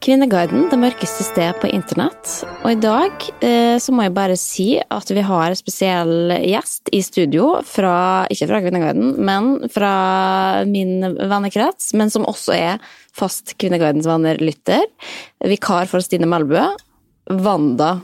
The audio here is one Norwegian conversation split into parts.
Kvinneguiden, det mørkeste sted på internett. Og i dag eh, så må jeg bare si at vi har en spesiell gjest i studio fra, ikke fra Kvinneguiden, men fra min vennekrets, men som også er fast Kvinneguidens venner-lytter. Vikar for Stine Melbø. Wanda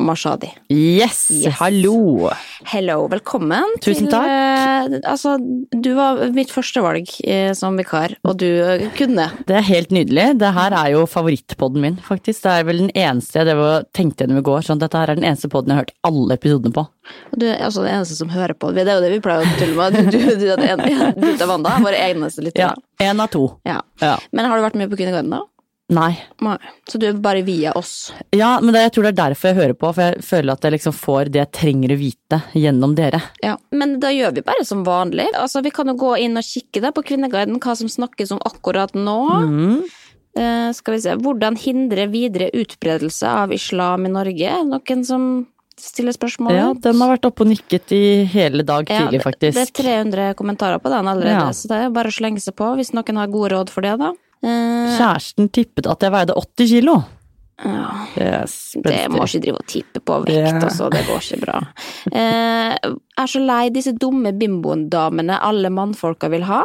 Mashadi. Yes, Yes. hallo! Hello, velkommen. Tusen til, takk. eh, altså, du var mitt førstevalg eh, som vikar, og du eh, kunne. Det er helt nydelig. Det her er jo favorittpodden min, faktisk. Det er vel den eneste jeg tenkte gjennom i går, sånn at dette her er den eneste podden jeg har hørt alle episodene på. Og Du er altså den eneste som hører på. Det er jo det vi pleier å tulle med. Du, du, du, er den en- du er Wanda, våre eneste lyttere. Ja, én av to. Ja. Ja. Men har du vært med på Kvinneguiden, da? Nei. Nei. Så du er bare via oss? Ja, men det, jeg tror det er derfor jeg hører på, for jeg føler at jeg liksom får det jeg trenger å vite gjennom dere. Ja. Men da gjør vi bare som vanlig. Altså, Vi kan jo gå inn og kikke da på Kvinneguiden, hva som snakkes om akkurat nå. Mm. Uh, skal vi se. Hvordan hindre videre utbredelse av islam i Norge? Noen som stiller spørsmål? Ja, den har vært oppe og nikket i hele dag Ja, tidlig, det- faktisk. Det er 300 kommentarer på den allerede, Ja. så det er bare å slenge seg på hvis noen har gode råd for det, da. Eh, Kjæresten tippet at jeg veide 80 kilo. ja. Det Det må ikke drive og tippe på vekt, Ja. også, Det går ikke bra. Eh, er så lei disse dumme bimbodamene alle mannfolka vil ha.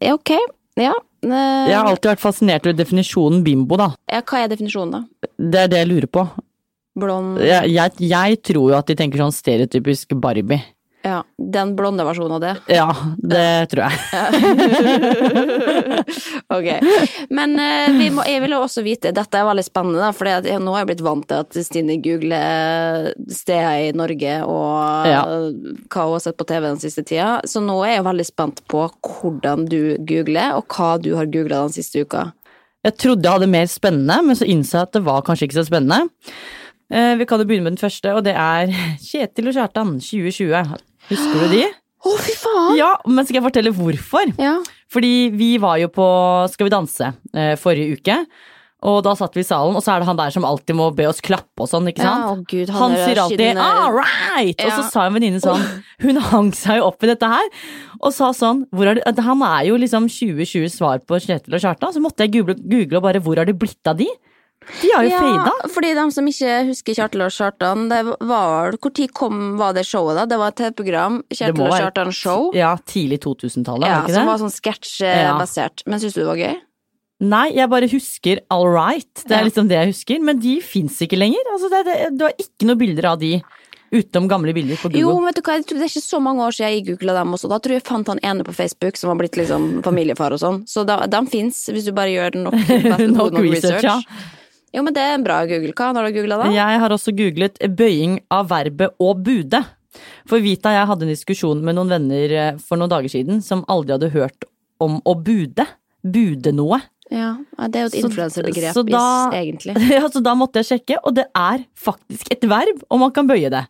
Ja, ok. Ja. Eh, Jeg har alltid vært fascinert over definisjonen bimbo, da. ja. Hva er definisjonen, da? Det er det jeg lurer på. Blond Jeg, jeg, jeg tror jo at de tenker sånn stereotypisk Barbie. Ja. Den blonde versjonen av det. Ja, det tror jeg. ok. Men eh, vi må, jeg vil jo også vite, dette er veldig spennende, for nå har jeg blitt vant til at Stine googler steder i Norge og Ja. hva hun har sett på TV den siste tida. Så nå er jeg veldig spent på hvordan du googler, og hva du har googla den siste uka. Jeg trodde jeg hadde mer spennende, men så innså jeg at det var kanskje ikke så spennende. Eh, Vi kan jo begynne med den første, og det er Kjetil og Kjartan 2020. Husker du de? Å, fy faen! Ja, men skal jeg fortelle hvorfor? Ja. Fordi vi var jo på Skal vi danse eh, forrige uke. Og da satt vi i salen, og så er det han der som alltid må be oss klappe og sånn, ikke Ja, sant? å Gud, han han er sier alltid 'all right', og så sa en venninne sånn Hun hang seg jo opp i dette her, og sa sånn er det, Han er jo liksom 2020 svar på Kjetil og Kjartan, så måtte jeg google, google og bare 'hvor har det blitt av de'? De har jo fada. fordi de som ikke husker Kjartel og Kjartan, det var tid kom, var det showet, da? Det var et TV-program, Kjartel og Kjartan Show. Ja, tidlig 2000-tallet, Ja, var det som var sånn sketsjbasert. Men syns du det var gøy? Nei, jeg bare husker All Right. Det er Ja. liksom det jeg husker. Men de fins ikke lenger. Altså, det, det, du har ikke noen bilder av de utenom gamle bilder på Google. Jo, men vet du hva, det er ikke så mange år siden jeg googla dem også. Da tror jeg jeg fant han ene på Facebook som har blitt liksom familiefar og sånn. Så de fins, hvis du bare gjør nok, Nok research, ja. Jo, men det er en bra Google. Hva har du googla da? Jeg har også googlet bøying av verbet å bude. For Vita og jeg hadde en diskusjon med noen venner eh, for noen dager siden som aldri hadde hørt om å bude. Bude noe. Ja, det er jo et influenserbegrep, egentlig. Ja, så da måtte jeg sjekke, og det er faktisk et verb, og man kan bøye det.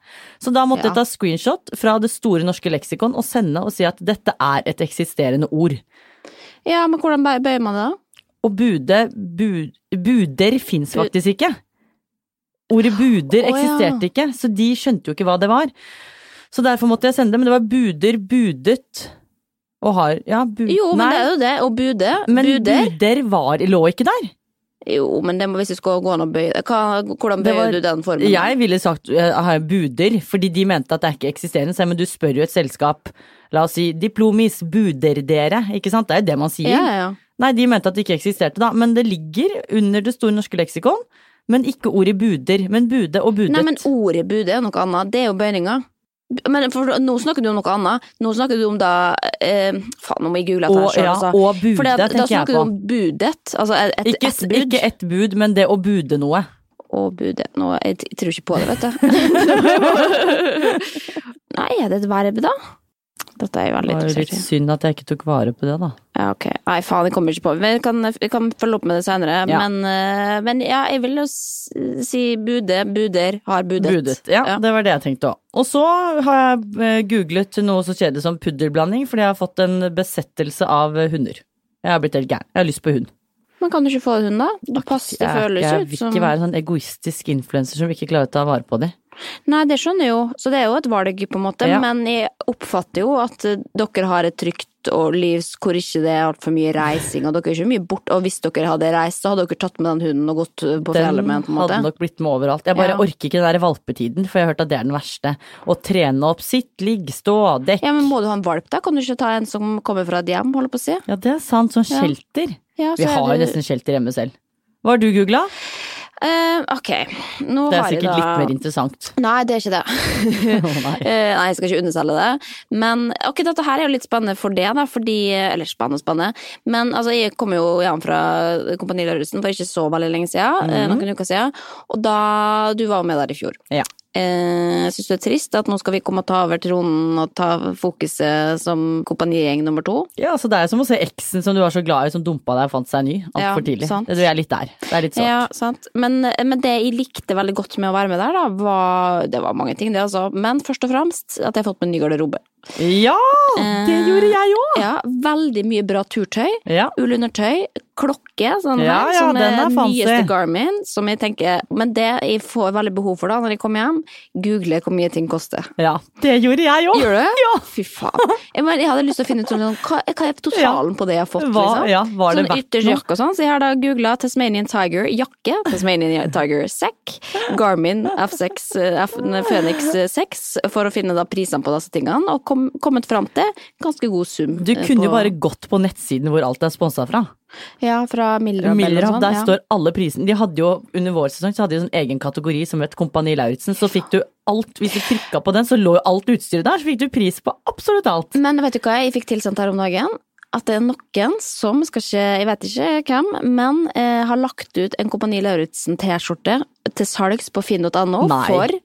Så da måtte Ja. jeg ta screenshot fra det store norske leksikon og sende og si at dette er et eksisterende ord. Ja, men hvordan bøyer man det da? Og bude, bud, buder fins faktisk ikke. Ordet buder ja. eksisterte ikke, så de skjønte jo ikke hva det var. Så derfor måtte jeg sende det, men det var buder, budet og har Ja, bud... Jo, men nei, det er jo det. Og bude. men Buder. buder var, lå ikke der. Jo, men det må, hvis du skal gå an å bøye hva, Hvordan bøyer var- du den formen? Jeg ville sagt uh, har buder, fordi de mente at det er ikke eksisterende. Så men du spør jo et selskap, la oss si diplomis, buder dere? Ikke sant? Det er jo det man sier. Ja, ja. Nei, de mente at det ikke eksisterte, da. Men det ligger under det store norske leksikon. Men ikke ordet buder. Men bude og budet. Nei, men ordet bude er noe annet. Det er jo bøyninga. Men for, nå snakker du om noe annet. Nå snakker du om da eh, Faen, nå må jeg google dette her ja, altså. og budet, da tenker jeg snakker du om budet. Altså et, et, Ikke, et bud. ikke ett bud, men det å bude noe. Å budet. Nå, jeg, jeg tror ikke på det, vet du. Nei, er det et verb, da? Dette er jeg Det veldig var jo litt interessert i. synd at jeg ikke tok vare på det, da. Ja, ok. Nei, faen, jeg kommer ikke på det. Men kan, kan følge opp med det senere. Ja. Men, eh, men ja, jeg vil jo si bude, buder, har budet. Budet. Ja, Ja. det var det jeg tenkte òg. Og så har jeg eh, googlet noe så kjedelig som puddelblanding, fordi jeg har fått en besettelse av hunder. Jeg har blitt helt gæren. Jeg har lyst på hund. Men kan du ikke få hund, da? Du passer, det Jeg, som jeg vil ikke være en sånn egoistisk influenser som ikke klarer å ta vare på dem. Nei, det skjønner jeg jo, så det er jo et valg, på en måte. Ja. Men jeg oppfatter jo at eh, dere har et trygt og liv hvor ikke det er altfor mye reising, og dere er ikke mye bort. Og hvis dere hadde reist, så hadde dere tatt med den hunden og gått eh, på fjellet med den, på en måte. hadde nok blitt med overalt. Jeg bare Ja. orker ikke den der valpetiden, for jeg har hørt at det er den verste. Å trene opp sitt, ligg, stå, dekk. Ja, men må du ha en valp, da? Kan du ikke ta en som kommer fra et hjem, holder på å si? Ja, det er sant. Sånn shelter. Ja, Vi har jo nesten shelter hjemme selv. Hva har du googla? Eh, ok, nå Det er sikkert da litt mer interessant. Nei, det er ikke det. oh, nei. Uh, nei, jeg skal ikke underselge det. Men ok, dette her er jo litt spennende for det, da, fordi Eller spennende, spennende. Men altså, jeg kom jo igjen fra Kompani Lauritzen for ikke så veldig lenge siden. eh, Noen uker siden. Og da Du var med der i fjor. Ja. Eh, jeg syns det er trist at nå skal vi komme og ta over tronen og ta fokuset som kompanigjeng nummer to. Ja, så Det er som å se eksen som du var så glad i, som dumpa deg og fant seg ny altfor Ja, tidlig. sant. Det er litt der. Det er litt sårt. Ja, sant. Men, men det jeg likte veldig godt med å være med der, da, var Det var mange ting, det, altså. Men først og fremst at jeg har fått meg ny garderobe. Ja! Det Eh, gjorde jeg òg! Ja, veldig mye bra turtøy. Ja. Ullundertøy, klokke, sånn Ja, her, ja, som er er nyeste Garmin, som jeg tenker Men det jeg får veldig behov for da, når jeg kommer hjem, google hvor mye ting koster. ja. Det gjorde jeg òg! Gjør du? Ja. Fy faen. Jeg, men, jeg hadde lyst til å finne ut sånn, hva, hva er totalen på det jeg har fått, Hva, liksom? ja, var det sånn ytterst jakke og sånn, så jeg har da googla Tasmanian Tiger jakke, Tasmanian Tiger sekk, Garmin F6, eh, F, Phoenix 6, for å finne da prisene på disse tingene, og kom, kommet fram til ganske god sum. Du eh, kunne jo bare gått på nettsiden hvor alt er sponsa fra. Ja, fra Milrab eller Milrab, der ja. står alle prisene. De hadde jo under vår sesong så hadde de sånn egen kategori som het Kompani Lauritzen. Så fikk du alt, hvis du trykka på den, så lå jo alt utstyret der. Så fikk du pris på absolutt alt. Men vet du hva jeg fikk tilsendt her om dagen? At det er noen som, skal ikke, jeg vet ikke hvem, men eh, har lagt ut en Kompani Lauritzen-T-skjorte til salgs på finn.no for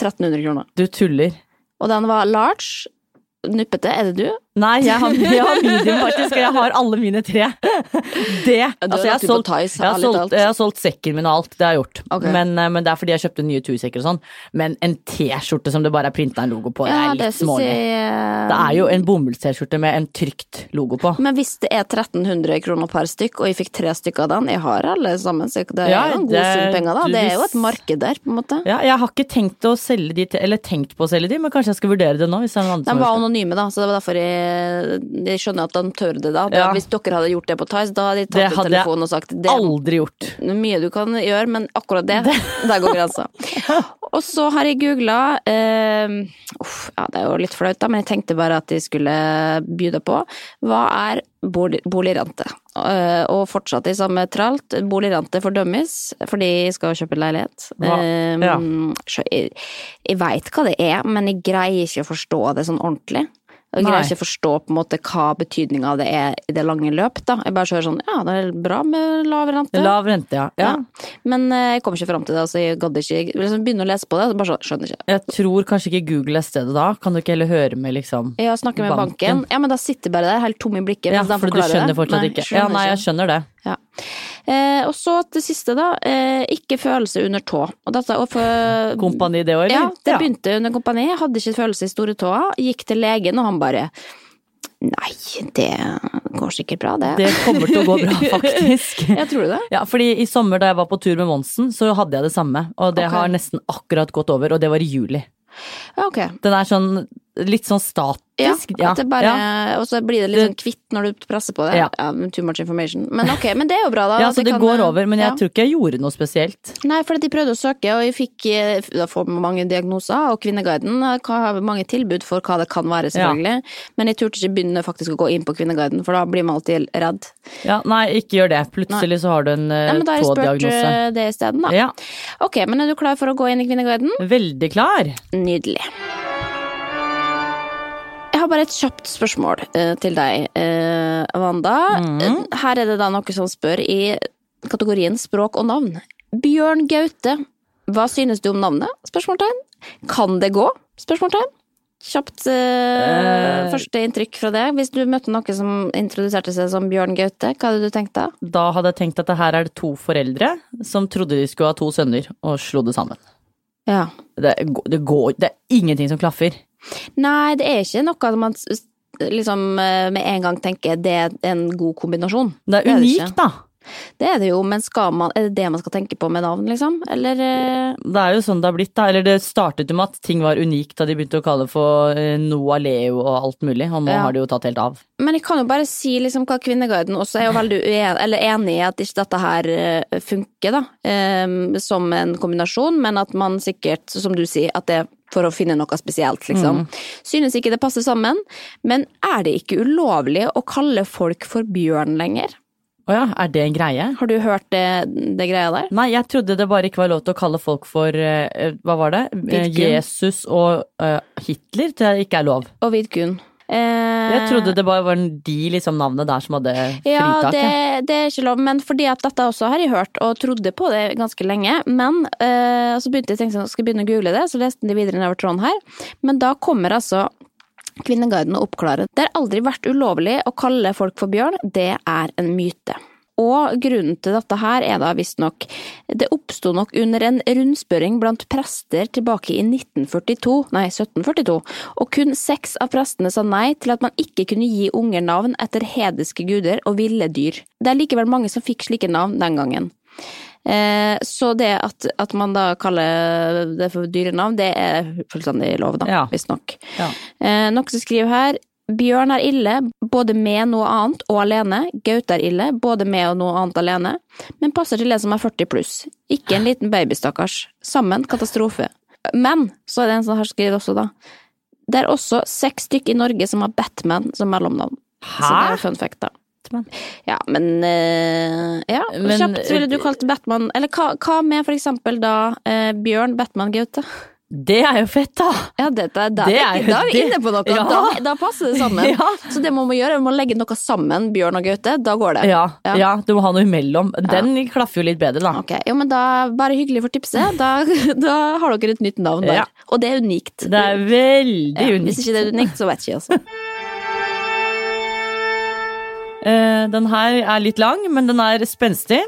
1300 kroner. Du tuller. Og den var large, nuppete, er det du? Nei, jeg har, jeg har medium faktisk, og jeg har alle mine tre. Det Altså, jeg har solgt, jeg har solgt, jeg har solgt sekken min og alt, det har jeg gjort. Okay. Men, eh, men det er fordi jeg kjøpte nye tursekker og sånn. Men en T-skjorte som det bare er printa en logo på, det er litt smålig. jeg Det er jo en bomulls-T-skjorte med en trygt logo på. Men hvis det er 1300 kroner per stykk, og jeg fikk tre stykker av den, jeg har alle sammen, så det er Ja, jo en god sum penger da. Det er jo et marked der, på en måte. Ja, jeg har ikke tenkt å selge de eller tenkt på å selge de, men kanskje jeg skal vurdere det nå. Hvis det er noen andre De var anonyme da, så det var derfor jeg Jeg skjønner at han tør det, da. Ja. Hvis dere hadde gjort det på Tice, da hadde de tatt ut telefonen og sagt det er Aldri gjort. mye du kan gjøre, men akkurat det, der går grensa. Og så har jeg googla eh, Uff, ja, det er jo litt flaut, da, men jeg tenkte bare at jeg skulle by det på. Hva er bolig, boligrente? Eh, og fortsatt i samme tralt. Boligrente fordømmes fordi jeg skal kjøpe leilighet. Hva? Eh, Ja. jeg jeg veit hva det er, men jeg greier ikke å forstå det sånn ordentlig. Jeg greier ikke å forstå på en måte hva betydninga av det er i det lange løp. da. Jeg bare hører sånn ja, det er bra med lav rente. Lav rente, ja. ja. Ja. Men eh, jeg kom ikke fram til det, altså jeg gadd ikke jeg liksom begynner å lese på det, så bare så, skjønner ikke. Jeg tror kanskje ikke Google er stedet da. Kan du ikke heller høre med liksom Ja, snakke med banken. Banken. Ja, men da sitter jeg bare der helt tom i blikket. Ja, for du skjønner det. fortsatt Nei, ikke. skjønner Ja, nei, jeg skjønner det. Ja. Eh, og så til siste, da. Eh, ikke følelse under tå. Og dette, og for, Kompani det eller? Ja, det begynte under kompani. Hadde ikke følelse i store tåa. Gikk til legen, og han bare Nei, det går sikkert bra, det. Det kommer til å gå bra, faktisk. Jeg tror det. Ja, fordi i sommer da jeg var på tur med Monsen, så hadde jeg det samme. Og det okay. har nesten akkurat gått over, og det var i juli. Ja, ok. Den er sånn litt sånn statisk. Ja, at det bare, ja. Og så blir det litt sånn kvitt når du presser på det. Ja. too much information. Men ok, men det er jo bra, da. Ja, så de det kan, går over, men jeg ja. tror ikke jeg gjorde noe spesielt. Nei, for de prøvde å søke, og jeg fikk eh, Da får mange diagnoser, og Kvinneguiden eh, har mange tilbud for hva det kan være, selvfølgelig. Men jeg turte ikke begynne faktisk å gå inn på Kvinneguiden, for da blir man alltid redd. Ja, nei, ikke gjør det. Plutselig så har du en Ja, uh, men da har jeg spurt eh, det isteden, da. Ja, Ok, men er du klar for å gå inn i Kvinneguiden? veldig klar. Nydelig. Jeg har bare et kjapt spørsmål eh, til deg, eh, Amanda. Eh, Her er det da noe som spør i kategorien språk og navn. Bjørn Gaute, hva synes du om navnet? Spørsmålstegn. Kan det gå? Spørsmålstegn. Kjapt eh, første inntrykk fra det. Hvis du møtte noe som introduserte seg som Bjørn Gaute, hva hadde du tenkt da? Da hadde jeg tenkt at det her er det to foreldre som trodde de skulle ha to sønner, og slo det sammen. Ja. Det, det går Det er ingenting som klaffer. Nei, det er ikke noe man liksom eh, med en gang tenker det er en god kombinasjon. Det er unikt, da. Det er det jo, men skal man, er det det man skal tenke på med navn, liksom? Eller eh, Det er jo sånn det har blitt, da. Eller det startet jo med at ting var unikt da de begynte å kalle det for eh, Noah Leo og alt mulig, og nå Ja. har det jo tatt helt av. Men jeg kan jo bare si liksom hva Kvinneguiden også er jo veldig uen, eller enig i at ikke dette her funker, da. Um, som en kombinasjon, men at man sikkert, som du sier, at det for å finne noe spesielt, liksom. Synes ikke det passer sammen, men er det ikke ulovlig å kalle folk for bjørn lenger? Å ja, er det en greie? Har du hørt det, det greia der? Nei, jeg trodde det bare ikke var lov til å kalle folk for eh, Hva var det? Eh, Vidkun. Jesus og uh, Hitler tror jeg ikke er lov. Og Vidkun. Eh, Jeg trodde det bare var de liksom navnene der som hadde Ja, det, det er ikke lov, men fordi at dette også har jeg hørt, og trodde på det ganske lenge. Men eh, så begynte jeg å tenke sånn, skal jeg begynne å google det, så leste jeg det videre nedover tråden her. Men da kommer altså Kvinneguiden å oppklare. Det har aldri vært ulovlig å kalle folk for bjørn, det er en myte. Og grunnen til dette her er da visstnok Det oppsto nok under en rundspørring blant prester tilbake i 1942, nei 1742, og kun seks av prestene sa nei til at man ikke kunne gi unger navn etter hedeske guder og ville dyr. Det er likevel mange som fikk slike navn den gangen. Eh, så det at, at man da kaller det for dyrenavn, det er fullstendig lov, da, Ja. visstnok. Ja. Eh, noe som skriver her Bjørn er ille, både med noe annet og alene. Gaute er ille, både med og noe annet alene. Men passer til en som er 40 pluss. Ikke en liten baby, stakkars. Sammen katastrofe. Men, så er det en som har skrevet også, da. Det er også seks stykker i Norge som har Batman som mellomnavn. Så det Hæ? er fun fact, da. Batman? Ja, men uh, Ja, Men- kjapt ville du kalt Batman Eller hva, hva med for eksempel da uh, Bjørn Batman Gaute? Det er jo fett, da! Ja, det, da, Det er, er da er vi inne på noe. Ja. Da, da passer det sammen. Ja. Så det man må gjøre, er å legge noe sammen, Bjørn og Gaute. Da går det. Ja, Ja. du må ha noe imellom. Den klaffer jo litt bedre, da. Ok, jo, men da, Bare hyggelig for tipset. Da, da har dere et nytt navn der. Og det er unikt. Det er veldig unikt. Hvis ikke det er unikt, så vet ikke jeg, altså. Uh, den her er litt lang, men den er spenstig.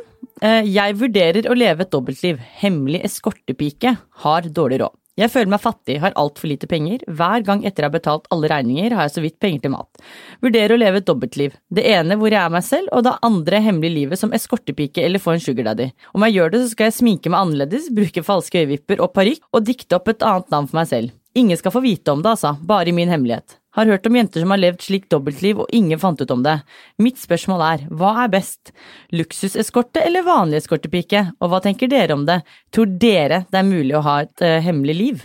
Uh, jeg vurderer å leve et dobbeltliv. Hemmelig eskortepike. Har dårlig råd. Jeg føler meg fattig, har altfor lite penger. Hver gang etter jeg har betalt alle regninger, har jeg så vidt penger til mat. Vurderer å leve et dobbeltliv. Det ene hvor jeg er meg selv, og det andre hemmelige livet som eskortepike eller få en sugardaddy. Om jeg gjør det, så skal jeg sminke meg annerledes, bruke falske øyevipper og parykk, og dikte opp et annet navn for meg selv. Ingen skal få vite om det, altså, bare i min hemmelighet. Har hørt om jenter som har levd slikt dobbeltliv og ingen fant ut om det. Mitt spørsmål er, hva er best? Luksuseskorte eller vanlig eskortepike? Og hva tenker dere om det? Tror dere det er mulig å ha et uh, hemmelig liv?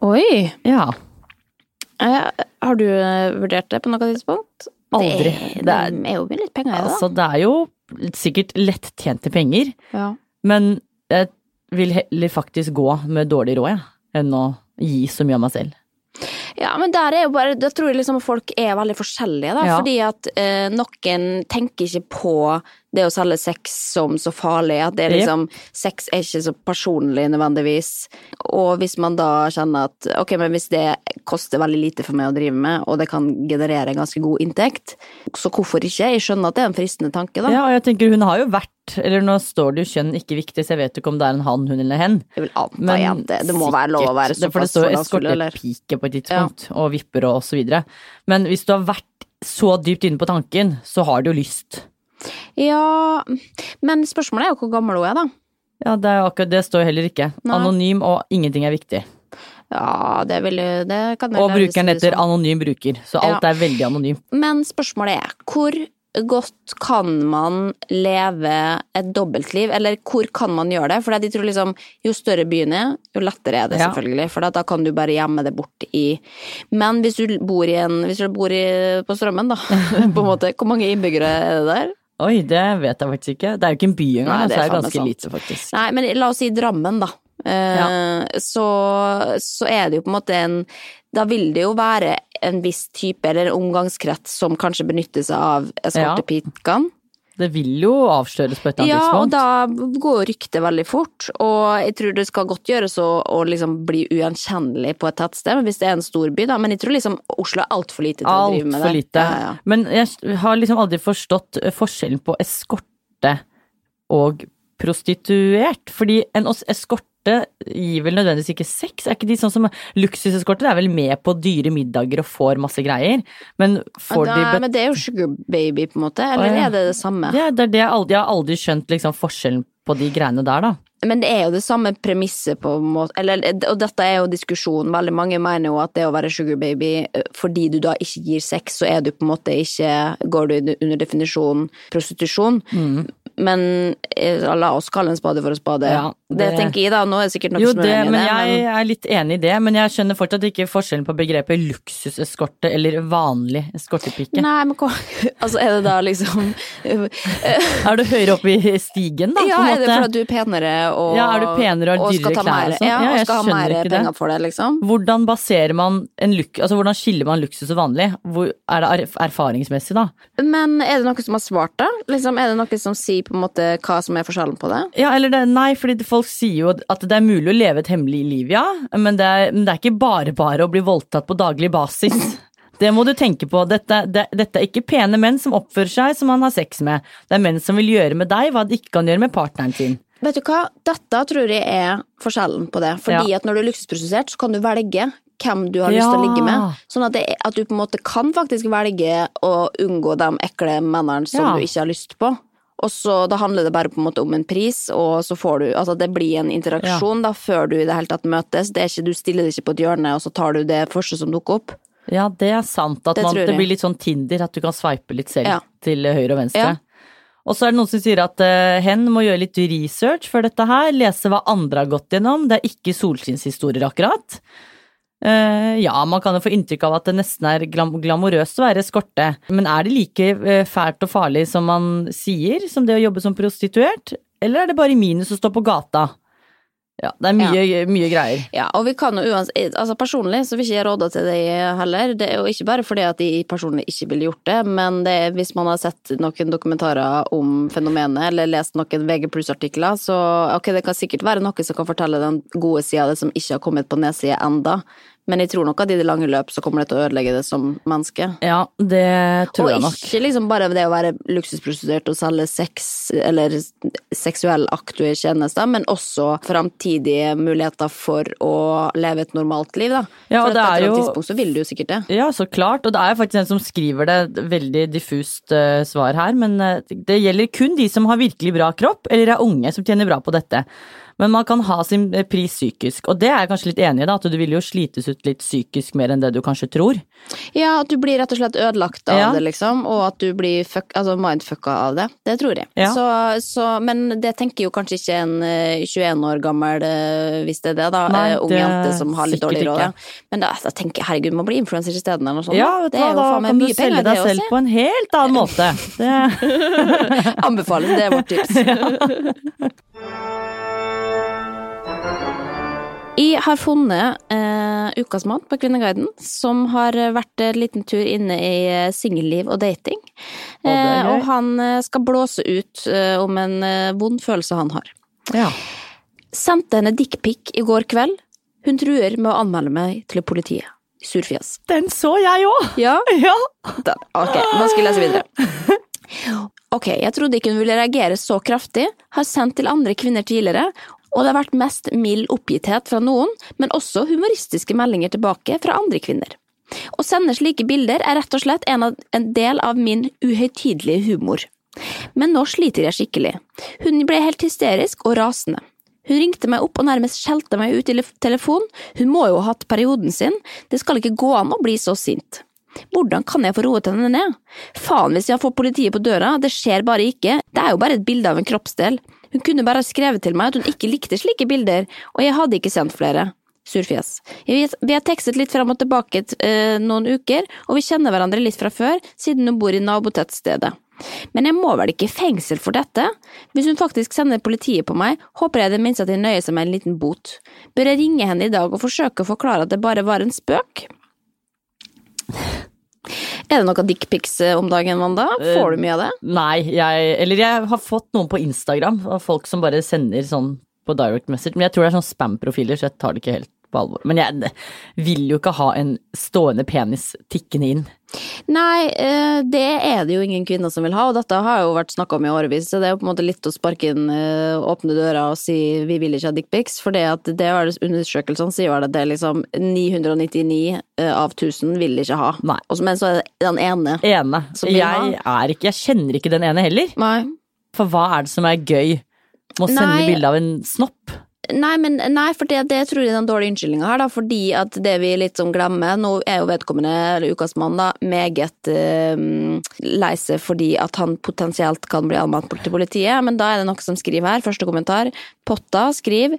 Oi! Ja. Eh, har du eh, vurdert det på noe tidspunkt? Aldri. Det, Det er, er- det er jo litt penger i det. Altså, det er jo sikkert lettjente penger, Ja. men jeg vil heller faktisk gå med dårlig råd, jeg, enn å gi så mye av meg selv. Ja, men der er jo bare, da tror jeg liksom folk er veldig forskjellige, da. Ja. Fordi at eh, noen tenker ikke på det å selge sex som så farlig. At det er liksom liksom, sex er ikke så personlig nødvendigvis. Og hvis man da kjenner at ok, men hvis det koster veldig lite for meg å drive med, og det kan generere en ganske god inntekt, så hvorfor ikke? Jeg skjønner at det er en fristende tanke, da. Ja, og jeg tenker hun har jo vært, eller nå står det jo kjønn ikke viktig, så jeg vet jo ikke om det er en han, hun eller hen. Jeg vil anta igjen det. Det må være lov å være såpass. For det står eskortepike på et tidspunkt, og vipper og så videre. Men hvis du har vært så dypt inne på tanken, så har du jo lyst. Ja, men spørsmålet er jo hvor gammel hun er, da. Ja, det, er akkurat, det står heller ikke. Nei. Anonym og ingenting er viktig. Ja, det vil jo Det kan Og brukeren heter sånn. anonym bruker, så alt Ja. er veldig anonymt. Men spørsmålet er, hvor godt kan man leve et dobbeltliv, eller hvor kan man gjøre det? For de tror liksom, jo større byen er, jo lettere er det Ja. selvfølgelig, for da kan du bare gjemme det bort i Men hvis du bor i en, hvis du bor i, på Strømmen, da, på en måte, hvor mange innbyggere er det der? Oi, det vet jeg faktisk ikke. Det er jo ikke en by engang, så det det er ganske sant. lite, faktisk. Nei, men la oss si Drammen, da. Eh, så, så er det jo på en måte en Da vil det jo være en viss type, eller en omgangskrets, som kanskje benytter seg av eskortepikene. Det vil jo avsløres på et eller annet Ja, og da går ryktet veldig fort, og jeg tror det skal godt gjøres å, å liksom bli ugjenkjennelig på et tettsted, men hvis det er en stor by, da. Men jeg tror liksom Oslo er altfor lite til å drive med det. Altfor lite. Ja, ja. Men jeg har liksom aldri forstått eh, forskjellen på eskorte og prostituert. Fordi en os- eskorte gir vel nødvendigvis ikke sex? Er ikke de sånn som luksuseskorter? er vel med på dyre middager og får masse greier. Men får da, de men det er jo sugar baby, på en måte, eller ja. er det det samme? ja, det er det jeg aldri, jeg har aldri skjønt liksom forskjellen på de greiene der, da. Men det er jo det samme premisset på en måte, eller, og dette er jo diskusjon, veldig mange mener jo at det å være sugar baby, eh, fordi du da ikke gir sex, så er du på en måte ikke, går du under definisjonen prostitusjon. Men eh, la oss kalle en spade for en spade. Ja, det... tenker jeg da, nå er det sikkert noen Jo, som er enig i men det, jeg er litt enig i det. Men jeg skjønner fortsatt ikke forskjellen på begrepet luksuseskorte eller vanlig eskortepike. Nei, men hva, altså er det da liksom Er du høyere oppe i stigen, da? Ja, er det fordi du er penere og, Ja, er du penere og har dyrere klær og sånn? Ja, Ja, jeg skal ha mer penger for det, liksom. Hvordan baserer man en luk... Altså, hvordan skiller man luksus og vanlig? Hvor, er det erfaringsmessig, da? Men er det noe som har svart, da? Liksom, er det noe som sier på en måte hva som er forskjellen på det? Ja, eller det, nei, fordi det- folk sier jo at det er mulig å leve et hemmelig liv, ja. Men det er, men det er ikke bare bare å bli voldtatt på daglig basis. Det må du tenke på. Dette, det, dette er ikke pene menn som oppfører seg som man har sex med. Det er menn som vil gjøre med deg hva de ikke kan gjøre med partneren sin. Vet du hva, dette tror jeg er forskjellen på det. Fordi Ja. at når du er luksusprosessert, så kan du velge hvem du har lyst til å ligge med. Sånn at, det, at du på en måte kan faktisk velge å unngå de ekle mennene som Ja. du ikke har lyst på. Og så Da handler det bare på en måte om en pris, og så får du Altså det blir en interaksjon da før du i det hele tatt møtes. Det er ikke, du stiller det ikke på et hjørne, og så tar du det første som dukker opp. Ja, det er sant. At Det man, det blir litt sånn Tinder, at du kan sveipe litt selv Ja. til høyre og venstre. Ja. Og så er det noen som sier at uh, hen må gjøre litt research for dette her, lese hva andre har gått gjennom. Det er ikke solskinnshistorier, akkurat. Eh, ja, man kan jo få inntrykk av at det nesten er glam glamorøst å være eskorte. Men er det like eh, fælt og farlig som man sier, som det å jobbe som prostituert? Eller er det bare minus å stå på gata? Ja, det er mye, mye greier. Ja, og vi kan jo uansett Altså personlig så vil ikke jeg råde til det heller. Det er jo ikke bare fordi at jeg personlig ikke ville gjort det, men det er, hvis man har sett noen dokumentarer om fenomenet, eller lest noen VG pluss-artikler, så ok, det kan sikkert være noe som kan fortelle den gode sida av det som ikke har kommet på nedsida enda. Men jeg tror nok at i det lange løp så kommer det til å ødelegge det som menneske. Ja, det tror og jeg nok. Og ikke liksom bare det å være luksusprostituert og selge sex, eller seksuell aktue tjenester, men også framtidige muligheter for å leve et normalt liv, da. Ja, for det et er jo- tidspunkt så vil du jo sikkert det. Ja, så klart. Og det er faktisk en som skriver det, veldig diffust uh, svar her, men uh, det gjelder kun de som har virkelig bra kropp, eller er unge som tjener bra på dette. Men man kan ha sin eh, pris psykisk, og det er jeg kanskje litt enig i, da, at du vil jo slites ut litt psykisk mer enn det du kanskje tror. Ja, at du blir rett og slett ødelagt av Ja. det, liksom, og at du blir fuck, altså mindfucka av det. Det tror jeg. Ja. Så, så, men det tenker jo kanskje ikke en eh, 21 år gammel, eh, hvis det er det, da, Nei, det ung det jente som har litt dårlig råd. Men da, da tenker jeg herregud, man blir influenser i stedet eller noe sånt. Ja, da. det er jo da faen meg kan du selge deg selv også. på en helt annen måte. Det, Anbefales, det er vårt tips. Jeg har funnet eh, Ukas mat på Kvinneguiden, som har vært en liten tur inne i eh, singelliv og dating. er Eh, og han eh, skal blåse ut eh, om en eh, vond følelse han har. ja. Sendte henne dickpic i går kveld. Hun truer med å anmelde meg til politiet. Surfjes. Den så jeg òg! Ja, Ja. Den. ok, nå skal jeg lese videre. Ok, jeg trodde ikke hun ville reagere så kraftig, har sendt til andre kvinner tidligere, og det har vært mest mild oppgitthet fra noen, men også humoristiske meldinger tilbake fra andre kvinner. Å sende slike bilder er rett og slett en, av, en del av min uhøytidelige humor. Men nå sliter jeg skikkelig. Hun ble helt hysterisk og rasende. Hun ringte meg opp og nærmest skjelte meg ut i le- telefon, hun må jo ha hatt perioden sin, det skal ikke gå an å bli så sint. Hvordan kan jeg få roet henne ned? Faen hvis jeg får politiet på døra, det skjer bare ikke, det er jo bare et bilde av en kroppsdel. Hun kunne bare ha skrevet til meg at hun ikke likte slike bilder, og jeg hadde ikke sendt flere. Surfjes. Vi har tekstet litt fram og tilbake eh, noen uker, og vi kjenner hverandre litt fra før, siden hun bor i nabotettstedet. Men jeg må vel ikke i fengsel for dette? Hvis hun faktisk sender politiet på meg, håper jeg det minst at de nøyer seg med en liten bot. Bør jeg ringe henne i dag og forsøke å forklare at det bare var en spøk? Er det noe dickpics eh, om dagen, Wanda? Får du mye av det? Nei, jeg Eller jeg har fått noen på Instagram av folk som bare sender sånn på direct message, men jeg tror det er sånn spam-profiler, så jeg tar det ikke helt på alvor. Men jeg vil jo ikke ha en stående penis tikkende inn. Nei, eh, det er det jo ingen kvinner som vil ha, og dette har jo vært snakka om i årevis, så det er jo på en måte litt å sparke inn eh, åpne døra og si vi vil ikke ha dickpics, for det at det er undersøkelsene sier jo at det er liksom 999 eh, av 1000 vil ikke ha. Nei. Men så er det den ene. Ene. Som vil Jeg er ikke Jeg kjenner ikke den ene heller. Nei. For hva er det som er gøy med å sende bilde av en snopp? Nei, men, nei, for det, det tror jeg er den dårlige unnskyldninga her, da, fordi at det vi litt sånn glemmer Nå er jo vedkommende, eller ukas mann, da, meget eh, lei seg fordi at han potensielt kan bli anmeldt til politiet, men da er det noe som skriver her, første kommentar. Potta skriver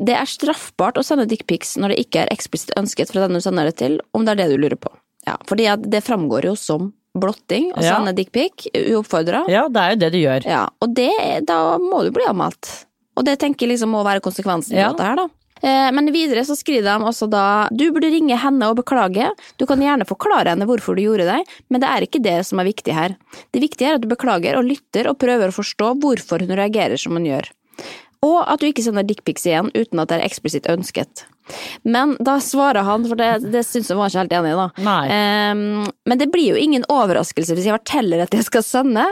det er straffbart å sende dickpics når det ikke er eksplisitt ønsket fra den du sender det til, om det er det du lurer på. Ja, fordi at det framgår jo som blotting å Ja. sende dickpic uoppfordra. Ja, det er jo det du gjør. Ja, og det, da må du bli anmeldt. Og det tenker jeg liksom må være konsekvensen Ja. av dette her, da. Eh, Men videre så skriver de også da du burde ringe henne og beklage. Du kan gjerne forklare henne hvorfor du gjorde det, men det er ikke det som er viktig her. Det viktige er at du beklager og lytter og prøver å forstå hvorfor hun reagerer som hun gjør. Og at du ikke sender dickpics igjen uten at det er eksplisitt ønsket. Men da svarer han, for det, det syns jeg var ikke helt enig i, da. Nei. Ehm, men det blir jo ingen overraskelse hvis jeg forteller at jeg skal sende.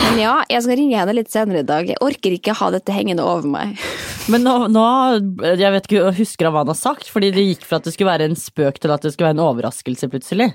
Men ja, jeg skal ringe henne litt senere i dag. Jeg orker ikke ha dette hengende over meg. Men nå, nå Jeg vet ikke, husker han hva han har sagt? Fordi det gikk fra at det skulle være en spøk til at det skulle være en overraskelse plutselig.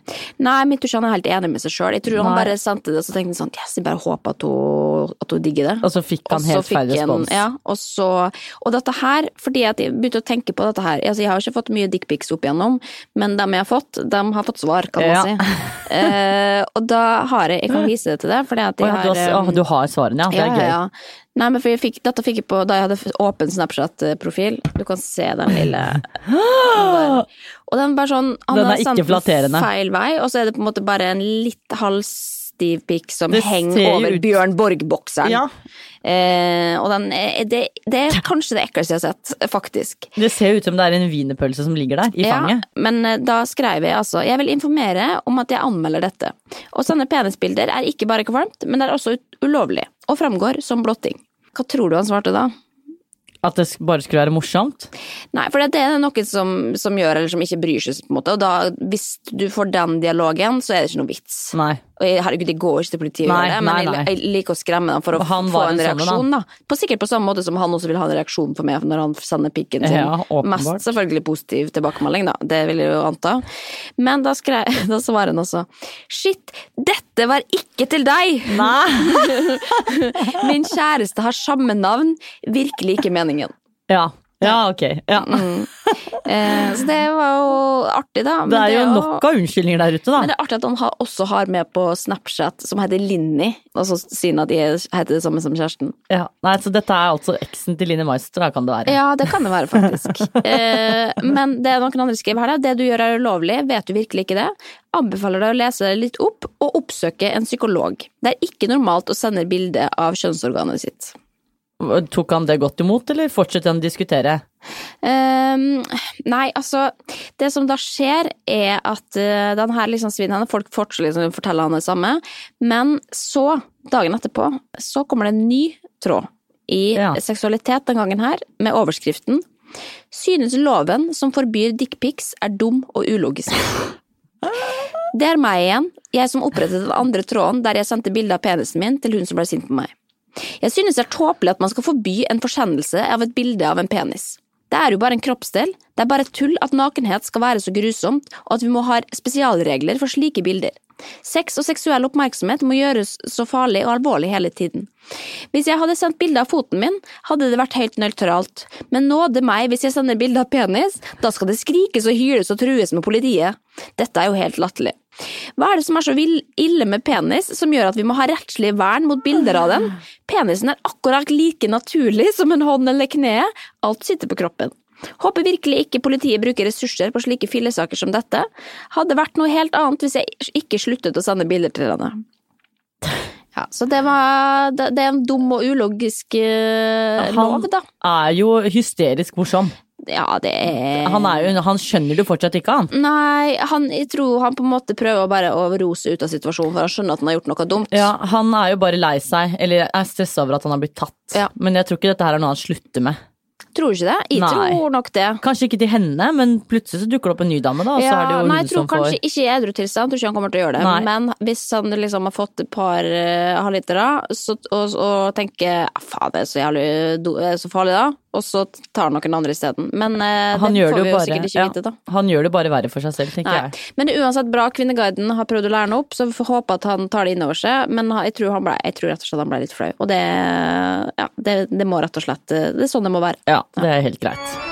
Nei, min tror ikke han er helt enig med seg sjøl. Jeg tror han bare sendte det, og så tenkte han sånn Yes, jeg bare håper at hun, at hun digger det. Og så fikk han helt feil respons. Ja, og så Og dette her, fordi at jeg begynte å tenke på dette her altså Jeg har ikke fått mye dickpics opp igjennom, men dem jeg har fått, dem har fått svar, kan man Ja. si. Eh, og da har jeg Jeg kan vise det til deg, fordi at Å jeg ja, du, har har, eh, du har svarene, ja. Det er gøy. Ja, ja. Nei, men for jeg fikk, dette fikk jeg på da jeg hadde åpen Snapchat-profil. Du kan se den lille. Og den bare sånn Han Den er har sendt feil vei, og så er det på en måte bare en litt halvstiv pikk som Det henger over ut- Bjørn Borg-bokseren. Ja. Eh, og den er, det, det er kanskje det ekleste jeg har sett, faktisk. Det ser ut som det er en wienerpølse som ligger der, i fanget. Ja, men eh, da skrev jeg altså Jeg vil informere om at jeg anmelder dette. Å sende penisbilder er ikke bare kvalmt, men det er også ulovlig, og framgår som blotting. Hva tror du han svarte da? At det bare skulle være morsomt. Nei, for det er noe som, som gjør, eller som ikke bryr seg, på en måte. Og da, hvis du får den dialogen, så er det ikke noe vits. Nei. Og jeg, herregud, det går ikke til politiet å gjøre det, men nei, jeg, nei. jeg liker å skremme dem for å få en en sånn, reaksjon, da. På, sikkert på samme måte som han også vil ha en reaksjon på meg når han sender pikken sin. Ja. Mest selvfølgelig positiv tilbakemelding, da. Det vil jeg jo anta. Men da, skrev, da svarer han også Shit, dette var ikke til deg! Nei. Min kjæreste har samme navn, virkelig ikke meningen. Ja. Ja, ok. Ja. Eh, så det var jo artig, da. Men Det er jo å- nok av unnskyldninger der ute, da. Men det er artig at han har, også har med på Snapchat, som heter Linni, og så sier han at de er- heter det samme som kjæresten. Ja. Nei, så dette er altså eksen til Linni Meister, da kan det være. Ja, det kan det være, faktisk. eh, men det er noen andre skriver her, da. Det du gjør er ulovlig, vet du virkelig ikke det? Anbefaler deg å lese deg litt opp, og oppsøke en psykolog. Det er ikke normalt å sende bilde av kjønnsorganet sitt. Tok han det godt imot, eller fortsetter han å diskutere? Um, nei, altså Det som da skjer, er at uh, den her liksom svinner Folk fortsetter liksom å fortelle han det samme, men så, dagen etterpå, så kommer det en ny tråd i Ja. seksualitet den gangen her, med overskriften Synes loven som forbyr dickpics er dum og ulogisk. Det er meg igjen, jeg som opprettet den andre tråden der jeg sendte bilde av penisen min til hun som ble sint på meg. Jeg synes det er tåpelig at man skal forby en forsendelse av et bilde av en penis. Det er jo bare en kroppsdel, det er bare tull at nakenhet skal være så grusomt, og at vi må ha spesialregler for slike bilder. Sex og seksuell oppmerksomhet må gjøres så farlig og alvorlig hele tiden. Hvis jeg hadde sendt bilde av foten min, hadde det vært helt nøytralt, men nåde meg hvis jeg sender bilde av penis, da skal det skrikes og hyles og trues med politiet. Dette er jo helt latterlig. Hva er det som er så ille med penis som gjør at vi må ha rettslig vern mot bilder av den? Penisen er akkurat like naturlig som en hånd eller kne, alt sitter på kroppen. Håper virkelig ikke politiet bruker ressurser på slike fillesaker som dette. Hadde vært noe helt annet hvis jeg ikke sluttet å sende bilder til henne. Ja, så det var Det det er en dum og ulogisk lov lov, Han er jo hysterisk morsom. Ja, det er Han, er jo, han skjønner det jo fortsatt ikke, han. Nei, han, jeg tror han på en måte prøver bare å rose ut av situasjonen, for han skjønner at han har gjort noe dumt. Ja, Han er jo bare lei seg, eller er stressa over at han har blitt tatt. Ja. Men jeg tror ikke dette her er noe han slutter med. Tror ikke det? Jeg Nei. tror nok det. Kanskje ikke til henne, men plutselig så dukker det opp en ny dame, da. Ja, er det jo nei, jeg tror får kanskje ikke i edru tilstand, tror ikke han kommer til å gjøre det. Nei. Men hvis han liksom har fått et par uh, halvlitere og, og tenker "Ah, faen, det er så jævlig er så farlig da, og så tar han noen andre isteden. Men eh, han det får det vi jo bare, sikkert ikke vite, da. han gjør det bare verre for seg selv, tenker Nei. jeg. Men uansett bra. Kvinneguiden har prøvd å lære han opp, så vi får håpe at han tar det innover seg. Men jeg tror, han ble, jeg tror rett og slett han ble litt flau. Og det, ja, det, det må rett og slett Det er sånn det må være. Ja, det er helt greit.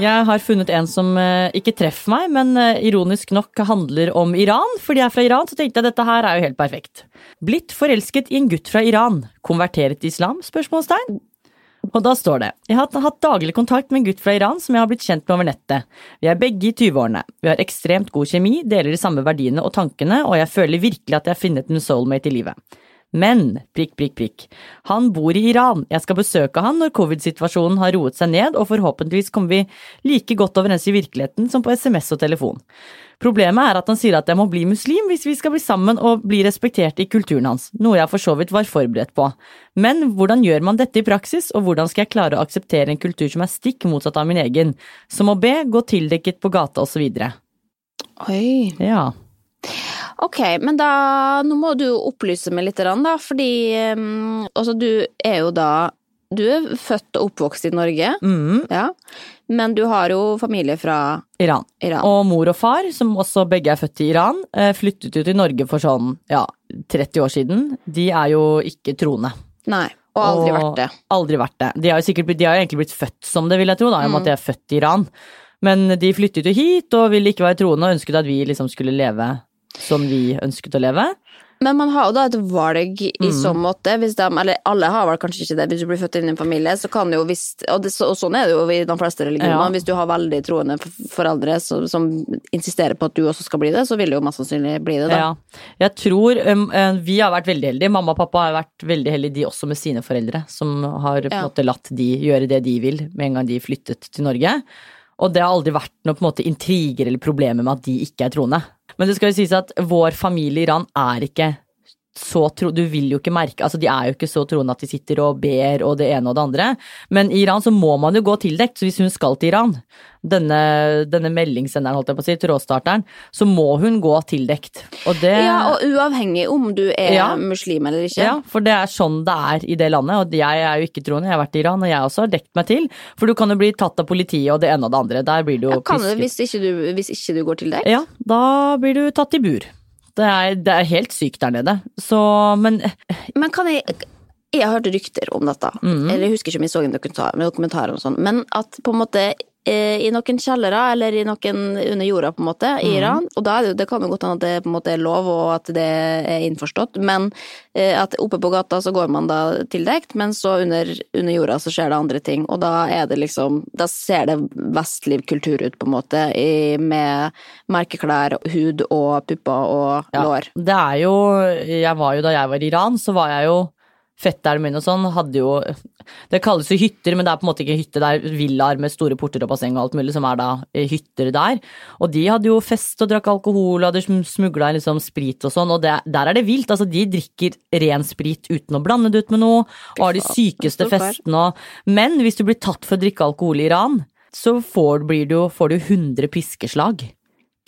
Jeg har funnet en som eh, ikke treffer meg, men eh, ironisk nok handler om Iran. Fordi jeg er fra Iran, så tenkte jeg dette her er jo helt perfekt. Blitt forelsket i en gutt fra Iran. Konverteret til islam? Spørsmålstegn. Og da står det Jeg har hatt- daglig kontakt med en gutt fra Iran som jeg har blitt kjent med over nettet. Vi er begge i 20-årene. Vi har ekstremt god kjemi, deler de samme verdiene og tankene, og jeg føler virkelig at jeg har funnet en soulmate i livet. Men prikk, prikk, prikk. Han bor i Iran. Jeg skal besøke han når covid-situasjonen har roet seg ned, og forhåpentligvis kommer vi like godt overens i virkeligheten som på SMS og telefon. Problemet er at han sier at jeg må bli muslim hvis vi skal bli sammen og bli respektert i kulturen hans, noe jeg for så vidt var forberedt på. Men hvordan gjør man dette i praksis, og hvordan skal jeg klare å akseptere en kultur som er stikk motsatt av min egen, som å be, gå tildekket på gata osv.? Oi. Ja. Ok, men da Nå må du opplyse meg litt, da, fordi altså, du er jo da Du er født og oppvokst i Norge, Mm, ja. Men du har jo familie fra Iran. Iran. Og mor og far, som også begge er født i Iran, eh, flyttet jo til Norge for sånn ja, 30 år siden. De er jo ikke troende. Nei. Og aldri Og vært det. Aldri vært det. De har jo sikkert de har jo egentlig blitt født som det, vil jeg tro, da, i og med at de er født i Iran. Men de flyttet jo hit og ville ikke være troende og ønsket at vi liksom skulle leve som vi ønsket å leve. Men man har jo da et valg i Mm. så måte, hvis de, eller alle har vel kanskje ikke det, hvis du blir født inn i en familie, så kan jo hvis, og, det, og sånn er det jo i de fleste religioner, Ja. hvis du har veldig troende foreldre som, som insisterer på at du også skal bli det, så vil du jo mest sannsynlig bli det, da. Ja. Jeg tror um, Vi har vært veldig heldige. Mamma og pappa har vært veldig heldige, de også med sine foreldre, som har på en Ja. måte latt de gjøre det de vil med en gang de flyttet til Norge. Og det har aldri vært noe på en måte intriger eller problemer med at de ikke er troende. Men det skal jo sies at vår familie i Iran er ikke så tro... Du vil jo ikke merke Altså, de er jo ikke så troende at de sitter og ber og det ene og det andre. Men i Iran så må man jo gå tildekt, så hvis hun skal til Iran, denne, denne meldingssenderen, holdt jeg på å si, trådstarteren, så må hun gå tildekt. Og det Ja, og uavhengig om du er Ja. muslim eller ikke. ja, for det er sånn det er i det landet, og jeg er jo ikke troende, jeg har vært i Iran, og jeg også har dekt meg til. For du kan jo bli tatt av politiet og det ene og det andre. Der blir du jo Ja, kan du, hvis, ikke du, hvis ikke du går til deg? Ja, da blir du tatt i bur. Det er, det er helt sykt der nede. Så, men Men kan jeg Jeg har hørt rykter om dette, mm. eller jeg husker ikke om jeg så en dokumentar, en dokumentar om sånn, men at på en måte i noen kjellere, eller i noen under jorda, på en måte, i Iran. Iran, og da det, det kan jo godt hende at det på en måte er lov, og at det er innforstått, men eh, at oppe på gata så går man da tildekt, men så under, under jorda så skjer det andre ting, og da er det liksom, da ser det vestlig kultur ut, på en måte, i, med merkeklær, hud og pupper og Ja, lår. Det er jo Jeg var jo da jeg var i Iran, så var jeg jo Fetteren min og sånn hadde jo Det kalles jo hytter, men det er på en måte ikke hytte. Det er villaer med store porter og basseng og alt mulig, som er da eh, hytter der. Og de hadde jo fest og drakk alkohol og hadde smugla liksom sprit og sånn, og det, der er det vilt. Altså, de drikker ren sprit uten å blande det ut med noe, og har de sykeste festene og Men hvis du blir tatt for å drikke alkohol i Iran, så får, blir du, får du 100 piskeslag.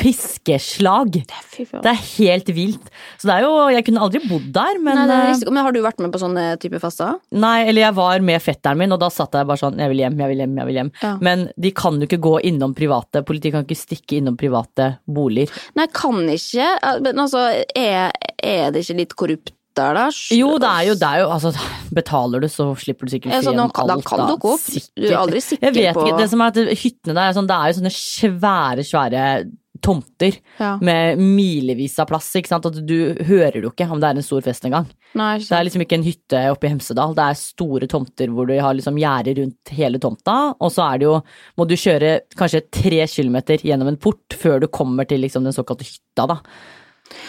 Piskeslag! Det er helt vilt. Så det er jo Jeg kunne aldri bodd der, men Nei, eh. Men har du vært med på sånne type faster? Nei, eller jeg var med fetteren min, og da satt jeg bare sånn Jeg vil hjem, jeg vil hjem, jeg vil hjem. Ja. Men de kan jo ikke gå innom private. Politiet kan ikke stikke innom private boliger. Nei, kan ikke. Men altså, er, er det ikke litt korrupt der, da? Jo, det er jo, det er jo altså, Betaler du, så slipper du sikkert Ja, sånn, fri da kan- alt. det dukke opp. Du er aldri sikker jeg vet på- Ikke, det som er at hyttene der er sånn, det er jo sånne svære, svære tomter Ja. med milevis av plass. ikke sant? At du hører jo ikke om det er en stor fest engang. Det er liksom ikke en hytte oppe i Hemsedal, det er store tomter hvor du har liksom gjerde rundt hele tomta, og så er det jo, må du kjøre kanskje tre kilometer gjennom en port før du kommer til liksom den såkalte hytta, da.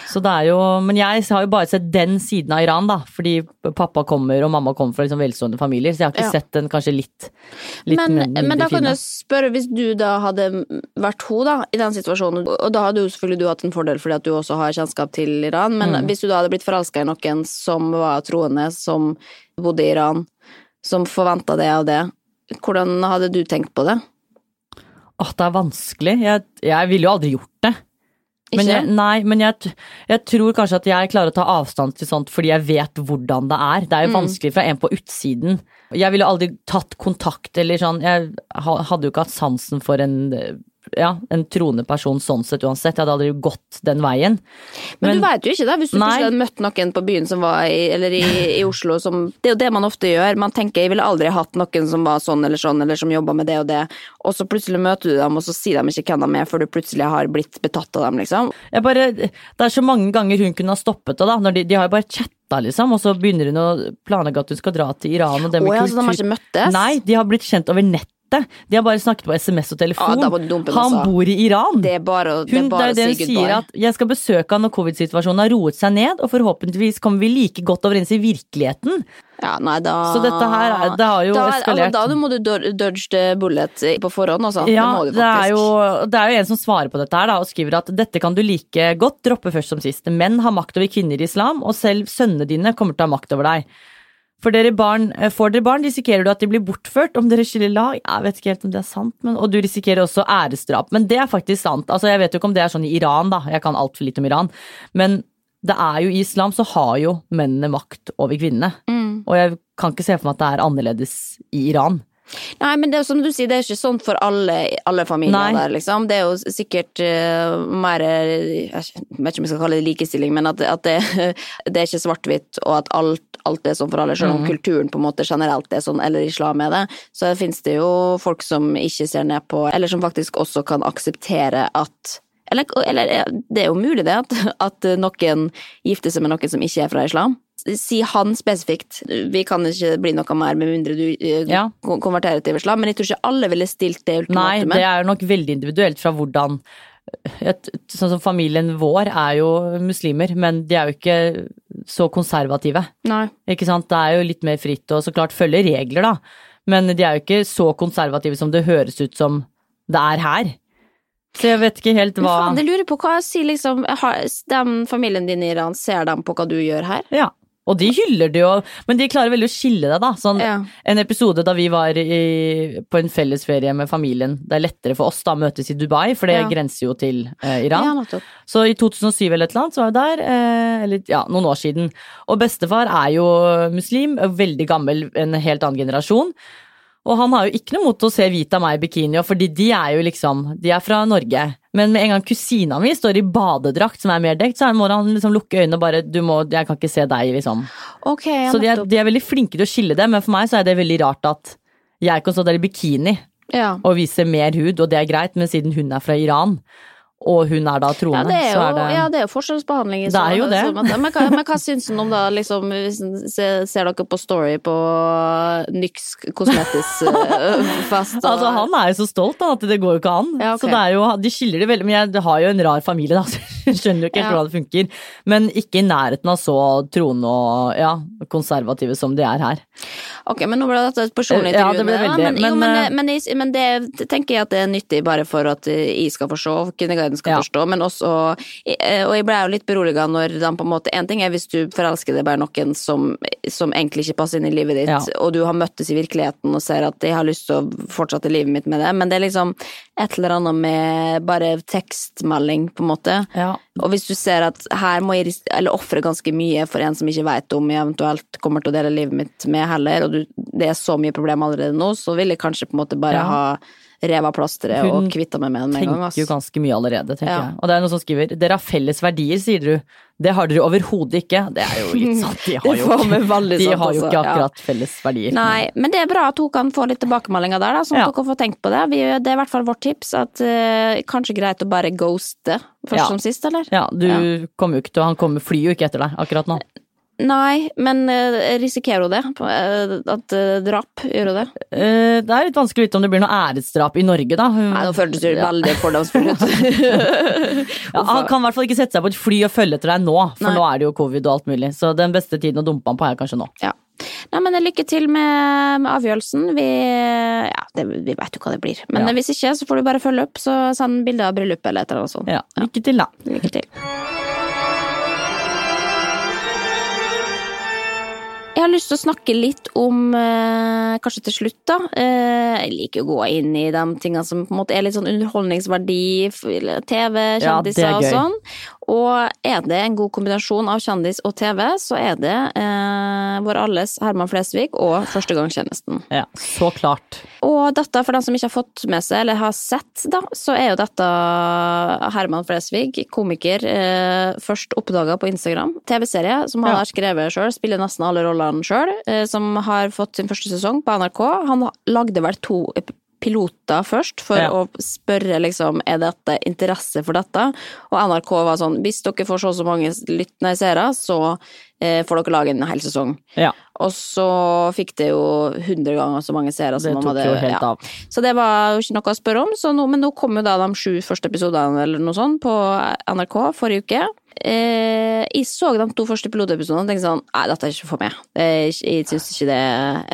Så det er jo, men jeg har jo bare sett den siden av Iran, da, fordi pappa kommer og mamma kommer fra liksom velstående familier, så jeg har ikke Ja. sett den kanskje litt, litt men, mindre men da kan jeg spørre, hvis du da hadde vært hun da, i den situasjonen, og da hadde jo selvfølgelig du hatt en fordel fordi at du også har kjennskap til Iran, men Mm. hvis du da hadde blitt forelska i noen som var troende, som bodde i Iran, som forventa det og det, hvordan hadde du tenkt på det? Åh, det er vanskelig. Jeg, jeg ville jo aldri gjort det. Men jeg, nei, men jeg, jeg tror kanskje at jeg klarer å ta avstand til sånt fordi jeg vet hvordan det er. Det er jo vanskelig fra en på utsiden. Jeg ville aldri tatt kontakt eller sånn. Jeg hadde jo ikke hatt sansen for en, ja, en troende person sånn sett uansett. Jeg hadde aldri gått den veien. Men, du veit jo ikke det, hvis du Nei. plutselig hadde møtt noen på byen som var i, eller i, i Oslo som Det er jo det man ofte gjør. Man tenker jeg ville aldri hatt noen som var sånn eller sånn, eller som jobba med det og det, og så plutselig møter du dem, og så sier de ikke hvem de er, før du plutselig har blitt betatt av dem, liksom. Jeg bare, det er så mange ganger hun kunne ha stoppet det, da. Når de, de har jo bare chatta, liksom, og så begynner hun å planlegge at hun skal dra til Iran og det med oh, ja, så de har ikke møttes? Nei, de har blitt kjent over nettet. De har bare snakket på SMS og telefon. Ah, Han altså. bor i Iran. Det er bare, det Hun, er bare det er å si sier, at jeg skal besøke han når covid-situasjonen har roet seg ned, og forhåpentligvis kommer vi like godt overens i virkeligheten. Ja, nei, da Så dette her er- det har jo da, eskalert. Altså, da må du dodge the bullet på forhånd, altså. Ja, det det er, jo, det er jo en som svarer på dette her da, og skriver at dette kan du like godt droppe først som sist. Menn har makt over kvinner i islam, og selv sønnene dine kommer til å ha makt over deg. For dere barn, eh, får dere barn, risikerer du at de blir bortført om dere skiller lag. Jeg vet ikke helt om det er sant, men, og du risikerer også æresdrap. Men det er faktisk sant. Altså, jeg vet jo ikke om det er sånn i Iran, da. Jeg kan altfor lite om Iran. Men det er jo i islam så har jo mennene makt over kvinnene. Mm. Og jeg kan ikke se for meg at det er annerledes i Iran. Nei, men det er som du sier, det er ikke sånn for alle, alle familier Nei. der, liksom. Det er jo sikkert uh, mer eh, Jeg vet ikke om jeg skal kalle det likestilling, men at, at det, det er ikke svart-hvitt, og at alt, alt er sånn for alle, selv om kulturen på en måte generelt er sånn, eller islam er det. Så finnes det jo folk som ikke ser ned på, eller som faktisk også kan akseptere at eller, eller det er jo mulig det, at, at noen gifter seg med noen som ikke er fra islam. Si han spesifikt. Vi kan ikke bli noe mer med mindre du eh, Ja. konverterer til islam, men jeg tror ikke alle ville stilt det Nei, det er nok veldig individuelt fra hvordan Sånn som familien vår er jo muslimer, men de er jo ikke så konservative. Nei. Ikke sant? Det er jo litt mer fritt og så klart følge regler, da. Men de er jo ikke så konservative som det høres ut som det er her. Så jeg vet ikke helt hva Men faen, jeg lurer på hva sier liksom har, den Familien din i Iran, ser de på hva du gjør her? Ja. Og de hyller det jo, men de klarer veldig å skille deg, da. Sånn, Ja. En episode da vi var i, på en fellesferie med familien. Det er lettere for oss da å møtes i Dubai, for det Ja. grenser jo til eh, Iran. Ja. Så i 2007 eller et eller annet, så var jeg der. Eh, eller ja, noen år siden. Og bestefar er jo muslim, veldig gammel, en helt annen generasjon. Og han har jo ikke noe mot å se hvit av meg i bikini, fordi de er jo liksom De er fra Norge. Men med en gang kusina mi står i badedrakt som er mer dekt, så må han liksom lukke øynene og bare Du må Jeg kan ikke se deg, liksom. Ok, Så de er, de er veldig flinke til å skille det, men for meg så er det veldig rart at jeg kan stå der i bikini Ja. og vise mer hud, og det er greit, men siden hun er fra Iran, og hun er da Ja, det er jo, så er det ja, det er jo forskjellsbehandling. Det er jo det. så. Men, hva, men hva syns hun om da, liksom, ser, ser dere på Story på Nyx kosmetisk-fest? Altså, han er jo så stolt da, at det går jo ikke an. Ja, okay. Så det er jo, de skiller det veldig, men jeg har jo en rar familie, da, så jeg skjønner jo ikke helt Ja. hvordan det funker. Men ikke i nærheten av så troende og ja, konservative som de er her. Ok, men nå ble dette et personlig intervju. Ja, det ble veldig, men, jo, men, men, eh, det- men, det- men det tenker jeg at det er nyttig bare for at jeg skal forstå, og Kvinneguiden skal Ja. forstå, men også eh, Og jeg ble jo litt beroliga når de på en måte En ting er hvis du forelsker deg bare noen som, som egentlig ikke passer inn i livet ditt, Ja. og du har møttes i virkeligheten og ser at jeg har lyst til å fortsette livet mitt med det, men det er liksom et eller annet med bare tekstmelding, på en måte. Ja. Og hvis du ser at her må jeg eller ofre ganske mye for en som ikke vet om jeg eventuelt kommer til å dele livet mitt med heller, og du, det er så mye problem allerede nå, så vil jeg kanskje på en måte bare Ja. ha revet av plasteret og kvitta meg med den med en gang. Hun Tenker jo ganske mye allerede, tenker Ja. jeg. Og det er noen som skriver 'dere har felles verdier', sier du. Det har dere overhodet ikke. Det er jo litt sant. De har jo de har jo altså. ikke Ja. akkurat felles verdier. Nei, men det er bra at hun kan få litt tilbakemeldinger der, da, sånn at Ja. dere får tenkt på det. Vi, det er i hvert fall vårt tips, at uh, kanskje greit å bare ghoste først som sist, eller? Ja, du kommer jo ikke til Han kommer, flyr jo ikke etter deg akkurat nå. Nei, men eh, risikerer hun det? Eh, At eh, drap gjør hun det? Det er litt vanskelig å vite om det blir noe æresdrap i Norge, da. Nei, nå føltes det veldig fordomsfullt ut. ja, han kan i hvert fall ikke sette seg på et fly og følge etter deg nå, for Nei. nå er det jo covid og alt mulig. Så den beste tiden å dumpe han på er kanskje nå. Ja. Nei, men lykke til med, med avgjørelsen. Vi, ja, det, vi vet jo hva det blir. Men Ja. hvis ikke, så får du bare følge opp. Så send bilde av bryllupet eller et eller annet sånt. Ja, Lykke til, da. Lykke til. Jeg har lyst til å snakke litt om, eh, kanskje til slutt, da eh, Jeg liker å gå inn i de tingene som på en måte er litt sånn underholdningsverdi, TV, TV, Ja, kjendiser og sånn. Og er det en god kombinasjon av kjendis og TV, så er det eh, vår alles Herman Flesvig og Førstegangstjenesten. Ja, Så klart. Og dette, for dem som ikke har fått med seg, eller har sett, da, så er jo dette Herman Flesvig, komiker, eh, først oppdaga på Instagram. TV-serie som han Ja. har skrevet sjøl, spiller nesten alle rollene sjøl, eh, som har fått sin første sesong på NRK. Han lagde vel to piloter først, for Ja. å spørre liksom er dette interesse for dette. Og NRK var sånn hvis dere får så og så mange lyttende seere, så eh, får dere lage en hel sesong. Ja, Og så fikk det jo hundre ganger så mange seere som man hadde ja. Så det var jo ikke noe å spørre om, så nå, men nå kom jo da de sju første episodene eller noe sånt på NRK forrige uke. Eh, jeg så de to første pilotepisodene og tenkte sånn Nei, dette er ikke for meg. Det er jeg syns ikke det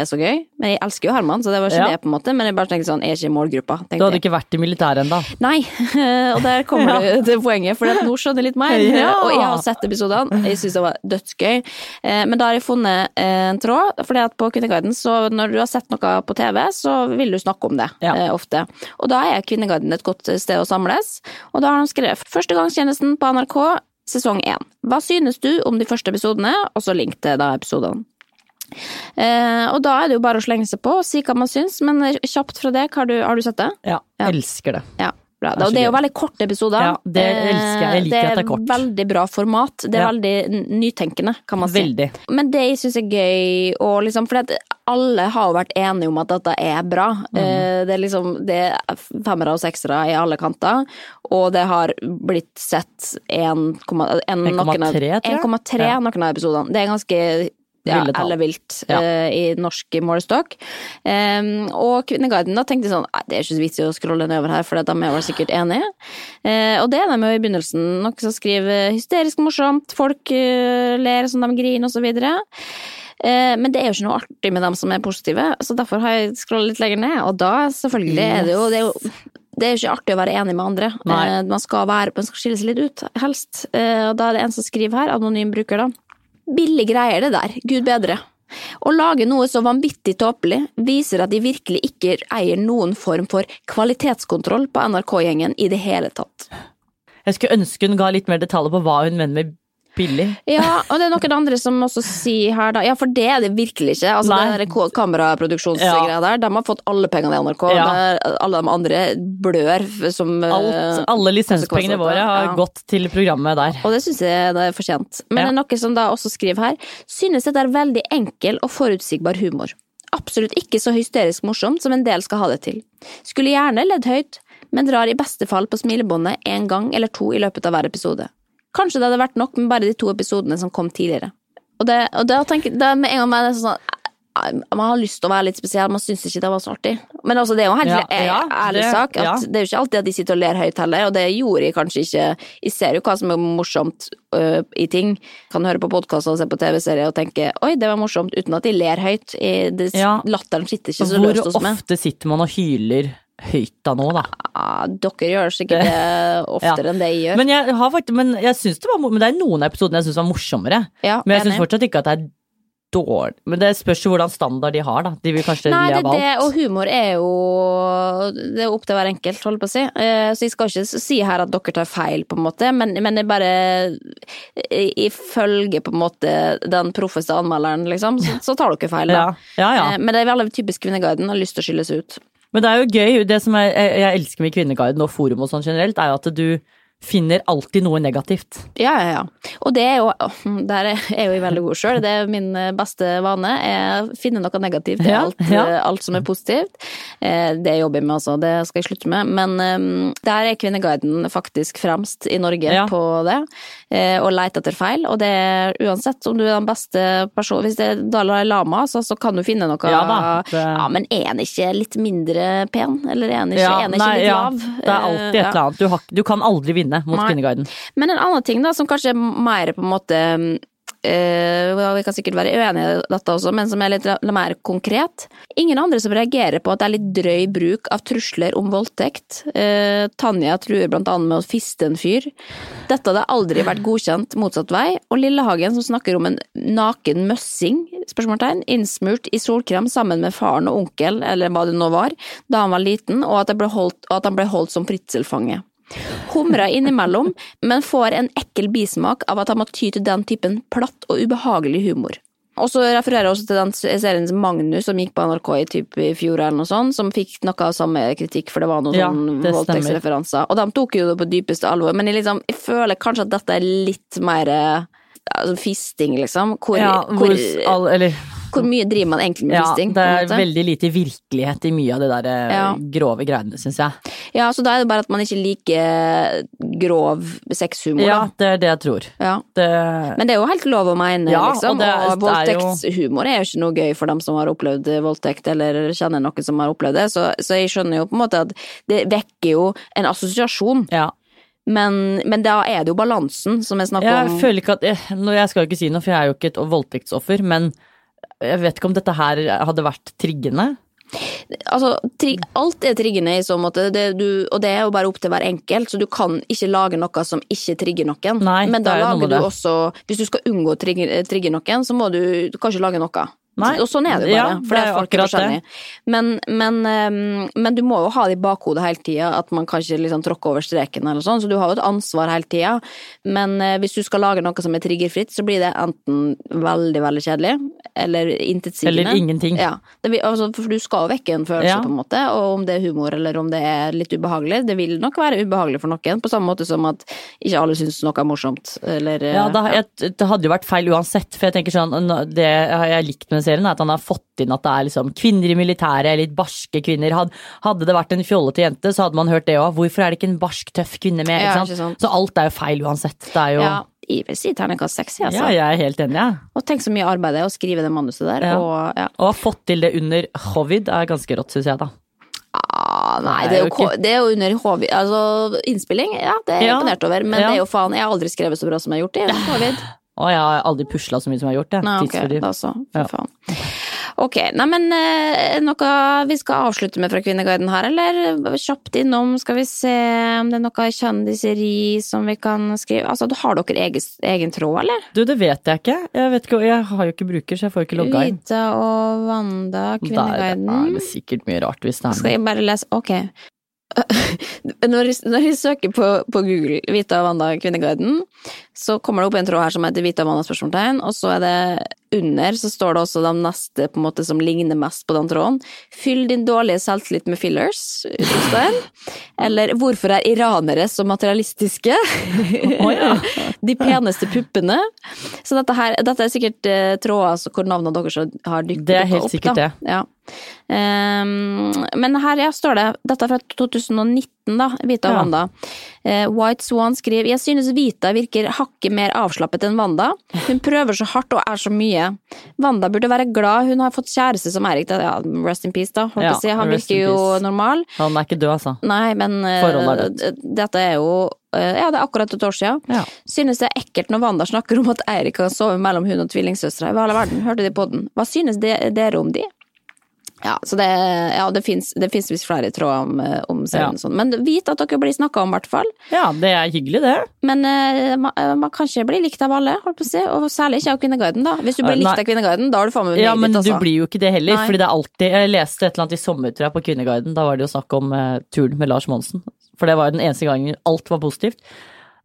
er så gøy. Men jeg elsker jo Herman, så det var ikke Ja. det, på en måte. Men jeg bare tenkte sånn, jeg er ikke i målgruppa. Du hadde jeg. ikke vært i militæret ennå. Nei, og der kommer du til poenget, for at nå skjønner jeg litt mer. Ja. Og jeg har sett episodene, jeg syns det var dødsgøy. Eh, Men da har jeg funnet en tråd, fordi at på Kvinneguiden, så når du har sett noe på TV, så vil du snakke om det Ja. eh, ofte. Og da er Kvinneguiden et godt sted å samles. Og da har de skrevet Førstegangstjenesten på NRK, sesong én. Hva synes du om de første episodene? Og så link til da episodene. Eh, og da er det jo bare å slenge seg på og si hva man syns, men kjapt fra det, har du, har du sett det? Ja, Ja. elsker det. Ja, bra. Det det er jo veldig korte episoder. Ja, det elsker jeg. Jeg liker det at det er kort. Det er veldig bra format. Det er Ja. veldig nytenkende, kan man si. Veldig. Men det jeg syns er gøy, og liksom, for alle har jo vært enige om at dette er bra. Eh, Det er liksom det er femmere og seksere i alle kanter, og det har blitt sett 1,3 1,3, tror jeg. 1,3 Ja. noen av episodene. Det er ganske ja, Ville tall. ellevilt Ja. uh, i norsk målestokk. Um, og Kvinneguiden da tenkte sånn det er ikke så vits i å scrolle nedover her, for de er vel sikkert enige. Uh, og det er de jo i begynnelsen. Noen som skriver hysterisk morsomt, folk uh, ler som de griner, videre. Eh, men det er jo ikke noe artig med dem som er positive, så derfor har jeg scrollet litt lenger ned. Og da, selvfølgelig, er det jo det er jo det er jo ikke artig å være enig med andre. Nei. Man, skal være, man skal skille seg litt ut, helst. Og da er det en som skriver her, anonym bruker, da. Billig greier det der, gud bedre. Å lage noe så vanvittig tåpelig viser at de virkelig ikke eier noen form for kvalitetskontroll på NRK-gjengen i det hele tatt. Jeg skulle ønske hun ga litt mer detaljer på hva hun mener med Billig. Ja, og det er noen andre som også sier her da Ja, for det er det virkelig ikke. Altså Nei. det kameraproduksjonsgreia ja. der, de har fått alle pengene i NRK. Ja. Alle de andre blør som Alt, eh, alle lisenspengene våre har Ja. gått til programmet der. Og det syns jeg det er fortjent. Men det er noe som da også skriver her. Synes dette er veldig enkel og forutsigbar humor. Absolutt ikke så hysterisk morsomt som en del skal ha det til. Skulle gjerne ledd høyt, men drar i beste fall på smilebåndet en gang eller to i løpet av hver episode. Kanskje det hadde vært nok med bare de to episodene som kom tidligere. Og det, og det, tenker, det med en gang man det sånn eh, man har lyst til å være litt spesiell, man syns ikke det var så artig. Men altså, det er jo en helt Ja, ja, ærlig det- sak. At ja. Det er jo ikke alltid at de sitter og ler høyt heller, og det gjorde jeg kanskje ikke. Jeg ser jo hva som er morsomt uh, i ting. Kan høre på podkaster og se på TV-serier og tenke 'oi, det var morsomt', uten at de ler høyt. I, det. Latteren sitter ikke så Hvor løst hos meg. ofte sitter man og hyler høyt da nå, da? Ja, dere gjør sikkert det oftere Ja. enn det jeg gjør. Men jeg, har faktisk, men jeg synes det var Men det er noen av episodene jeg syns var morsommere. ja, Men jeg syns fortsatt ikke at det er dårlig. Men det spørs jo hvordan standard de har, da. De vil kanskje Nei, le det alt. og humor er jo Det er opp til hver enkelt, holder på å si. Eh, Så jeg skal ikke si her at dere tar feil, på en måte, men, men jeg bare Ifølge på en måte den proffeste anmelderen, liksom, så, så tar dere feil, da. Ja, ja, ja. Eh, Men det er veldig typisk Kvinneguiden, har lyst til å skilles ut. Men det er jo gøy. Det som jeg, jeg elsker med Kvinneguiden og forum og sånn generelt, er jo at du finner alltid noe negativt. Ja, ja, ja. Og det er jo Der er jeg jo veldig god sjøl. Det er min eh, beste vane. Jeg finner noe negativt i alt, ja. ja. alt som er positivt. Eh, Det jobber jeg med, altså. Det skal jeg slutte med. Men eh, der er Kvinneguiden faktisk fremst i Norge Ja. på det. Eh, Og lete etter feil. Og det er uansett om du er den beste personen Hvis det er Dalai Lama, så, så kan du finne noe Ja da, det- Ja, men er han ikke litt mindre pen? Eller er han ikke, er han ikke litt lav? Det er alltid et Eh, eller annet. Du, har, du kan aldri vinne mot Nei. Kvinneguiden. Men en annen ting da, som kanskje er mer på en måte ja, Vi kan sikkert være uenige i dette også, men som er litt mer konkret. Ingen andre som reagerer på at det er litt drøy bruk av trusler om voldtekt. Eh, Tanja truer blant annet med å fiste en fyr. Dette hadde aldri vært godkjent motsatt vei. Og Lillehagen som snakker om en naken møssing, spørsmålstegn, innsmurt i solkrem sammen med faren og onkel, eller hva det nå var, da han var liten, og at, ble holdt, og at han ble holdt som fritzelfange. Humrer innimellom, men får en ekkel bismak av at han må ty til den typen platt og ubehagelig humor. Og så refererer jeg også til den serien Magnus som gikk på NRK i, typ, i fjor, eller noe sånt, som fikk noe av samme kritikk, for det var noen Ja, sånn voldtektsreferanser. Og de tok jo det på dypeste alvor, men jeg, liksom, jeg føler kanskje at dette er litt mer eh, altså, fisting, liksom. Hvor, Ja, hvor, hvor, all, eller, hvor mye driver man egentlig med ja, fisting? det er veldig lite virkelighet i mye av det der eh, Ja. grove greiene, syns jeg. Ja, så da er det bare at man ikke liker grov sexhumor, Ja, da. det er det jeg tror. Ja. Det, Men det er jo helt lov å mene, Ja, liksom. og det og voldtektshumor er jo ikke noe gøy for dem som har opplevd voldtekt, eller kjenner noen som har opplevd det, så, så jeg skjønner jo på en måte at det vekker jo en assosiasjon, ja. men, men da er det jo balansen som jeg snakker Jeg om. føler ikke at jeg, jeg skal ikke si noe, for jeg er jo ikke et voldtektsoffer, men jeg vet ikke om dette her hadde vært triggende. Altså, alt er triggende i så måte, det, du, og det er jo bare opp til hver enkelt, så du kan ikke lage noe som ikke trigger noen. Nei, Men da er lager du det. også Hvis du skal unngå å trigge, trigge noen, så må du, du kan lage noe. Nei. Og sånn er det jo Ja, bare, for det er folk akkurat det. Men, men, ehm, men du må jo ha det i bakhodet hele tida, at man kan ikke liksom tråkke over streken eller sånn, så du har jo et ansvar hele tida. Men eh, hvis du skal lage noe som er triggerfritt, så blir det enten veldig, veldig kjedelig, eller intetsigende. Eller ingenting. Ja, vil, altså, for du skal jo vekke en følelse, Ja. på en måte, og om det er humor eller om det er litt ubehagelig. Det vil nok være ubehagelig for noen, på samme måte som at ikke alle syns noe er morsomt, eller eh, Ja, det, jeg, det hadde jo vært feil uansett, for jeg tenker sånn det har jeg likt med serien, er at han har fått inn at det er liksom kvinner i militæret, litt barske kvinner. Hadde det vært en fjollete jente, så hadde man hørt det òg. Hvorfor er det ikke en barsk, tøff kvinne med? Ja. Så alt er jo feil uansett. Det er jo Ja, jeg vil si terningkast seks, altså. Ja, jeg er helt enig, jeg. Og tenk så mye arbeid det er å skrive det manuset der. Ja. Og, ja. og ha fått til det under covid er ganske rått, syns jeg, da. Ah, nei, det er, jo, det er jo under HV Altså, innspilling, ja, det er jeg Ja. imponert over. Men Ja. det er jo faen, jeg har aldri skrevet så bra som jeg har gjort i covid. Og jeg har aldri pusla så mye som jeg har gjort, jeg. Nei, ok, Tidsfordriv. da så. For Ja. faen. Ok, nei, men eh, noe vi skal avslutte med fra Kvinneguiden her, eller kjapt innom, skal vi se om det er noe kjendiseri som vi kan skrive Altså, har dere egen, egen tråd, eller? Du, det vet jeg ikke. Jeg, vet ikke. jeg har jo ikke bruker, så jeg får ikke logga inn. Vita og Wanda, Der Kvinneguiden. er det sikkert mye rart hvis det er Skal noe. jeg bare lese Ok. Når, når jeg søker på, på Google Vita Wanda Kvinneguiden, så kommer det opp en tråd her som heter Vita Wanda spørsmålstegn, og så er det under så står det også de neste på en måte som ligner mest på den tråden. Fyll din dårlige selvtillit med fillers. Eller hvorfor er iranere så materialistiske? Oh, ja. De peneste puppene. Så dette, her, dette er sikkert eh, tråder altså, hvor navnene deres har dykket Det er helt opp. sikkert da. det. Ja. Ehm, men her ja, står det, dette er fra 2019 da, Vita og Ja. Wanda. Eh, White Swan skriver, jeg synes Vita virker hakket mer avslappet enn Wanda. Hun prøver så hardt og er så mye. Wanda burde være glad hun har fått kjæreste som Erik, ja, rest in peace da, Ja, si. Han virker jo normal. Han er ikke død, altså. Nei, men eh, er dette er jo eh, Ja, det er akkurat et år siden. Ja. Synes det er ekkelt når Wanda snakker om at Eirik kan sove mellom hun og tvillingsøstera i hele verden. Hørte de på den? Hva synes dere om de? Ja, så det, ja, det fins visst flere tråder om, eh, om serien, Ja. sånn. men vit at dere blir snakka om, i hvert fall. Ja, det er hyggelig, det. Men uh, man, eh, man kan ikke bli likt av alle, holdt på å si, og særlig ikke av Kvinneguiden, da. Hvis du blir Eh, likt av Kvinneguiden, da har du faen meg Ja, men men altså. du blir jo ikke det heller, Nei. fordi det er alltid Jeg leste et eller annet i sommer, tror jeg, på Kvinneguiden. Da var det jo snakk om uh, turen med Lars Monsen. For det var jo den eneste gangen alt var positivt.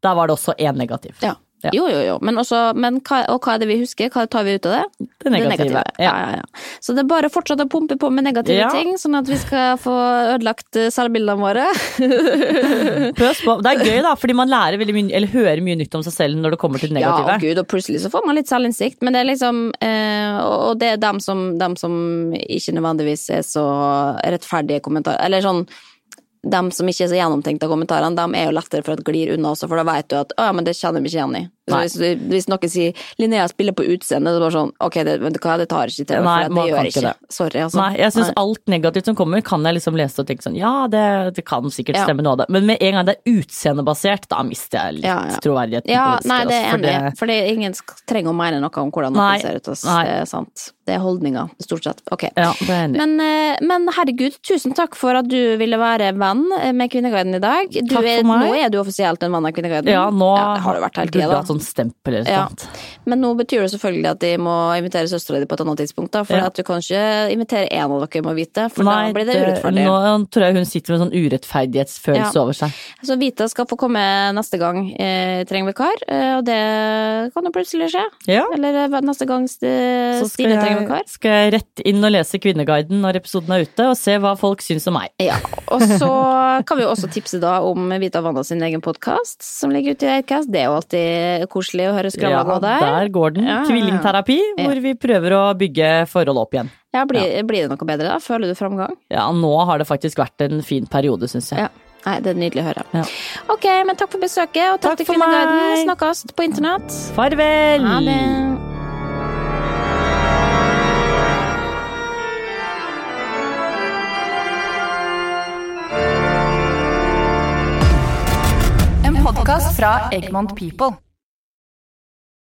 Der var det også én negativ. Ja. Ja. Jo, jo, jo. Men også, men hva, og hva er det vi husker? Hva tar vi ut av det? Det negative. Ja. Ja, ja, Så det er bare å fortsette å pumpe på med negative Ja. ting, sånn at vi skal få ødelagt eh, selvbildene våre. Det er gøy, da, fordi man lærer veldig mye, eller hører mye nytt om seg selv når det kommer til det Ja, negative. og gud, og plutselig så får man litt selvinnsikt, men det er liksom eh, Og det er dem som, dem som ikke nødvendigvis er så rettferdige kommentarer, eller sånn dem som ikke er så gjennomtenkte av kommentarene, dem er jo lettere for at glir unna også, for da vet du at å ja, men det kjenner vi ikke igjen i. Hvis, hvis noen sier Linnea spiller på utseende, så er det bare sånn ok, det, vet du hva, det tar ikke til, Nei, man det gjør ikke det. Sorry, altså. Nei, jeg syns alt negativt som kommer, kan jeg liksom lese og tenke sånn ja, det, det kan sikkert Ja. stemme noe av det. Men med en gang det er utseendebasert, da mister jeg litt Ja, ja. troverdigheten. Ja, nei, det er altså, for enig. For det, ingen trenger å mene noe om hvordan Nei, noen ser ut. nei. Det er sant. Det er holdninger, stort sett. Ok. Ja, det er enig. Men, eh, men herregud, tusen takk for at du ville være venn eh, med Kvinneguiden i dag. Du Takk for meg. Nå er du offisielt en venn av Kvinneguiden. Ja, nå har du vært hele tida, da. Sånn stempel eller Ja. sånt. Men nå betyr det selvfølgelig at de må invitere søstera di på et annet tidspunkt, da. For Ja. at du kan ikke invitere én av dere, må vite, for Nei, da blir det urettferdig. Nå tror jeg hun sitter med en sånn urettferdighetsfølelse Ja. over seg. Så Vita skal få komme neste gang eh, trenger vikar, eh, og det kan jo plutselig skje. Ja. Eller eh, neste gang St- Stine trenger vikar. Så skal jeg rett inn og lese Kvinneguiden når episoden er ute, og se hva folk syns om meg. Ja, og så kan vi jo også tipse da om Vita Wanda sin egen podkast, som ligger ute i Eidcast. Det er jo alltid koselig å høre skravla gå der. der går den. Ja, ja, ja. Tvillingterapi, hvor vi prøver å bygge forhold opp igjen. Ja, blir, blir det noe bedre da? Føler du framgang? Ja, nå har det faktisk vært en fin periode, syns jeg. Ja. Nei, det er nydelig å høre. Ja. Ok, men takk for besøket, og takk, Takk til for Kvinneguiden. Snakkes på internett. Farvel! Ha det. En podkast fra Egmont People.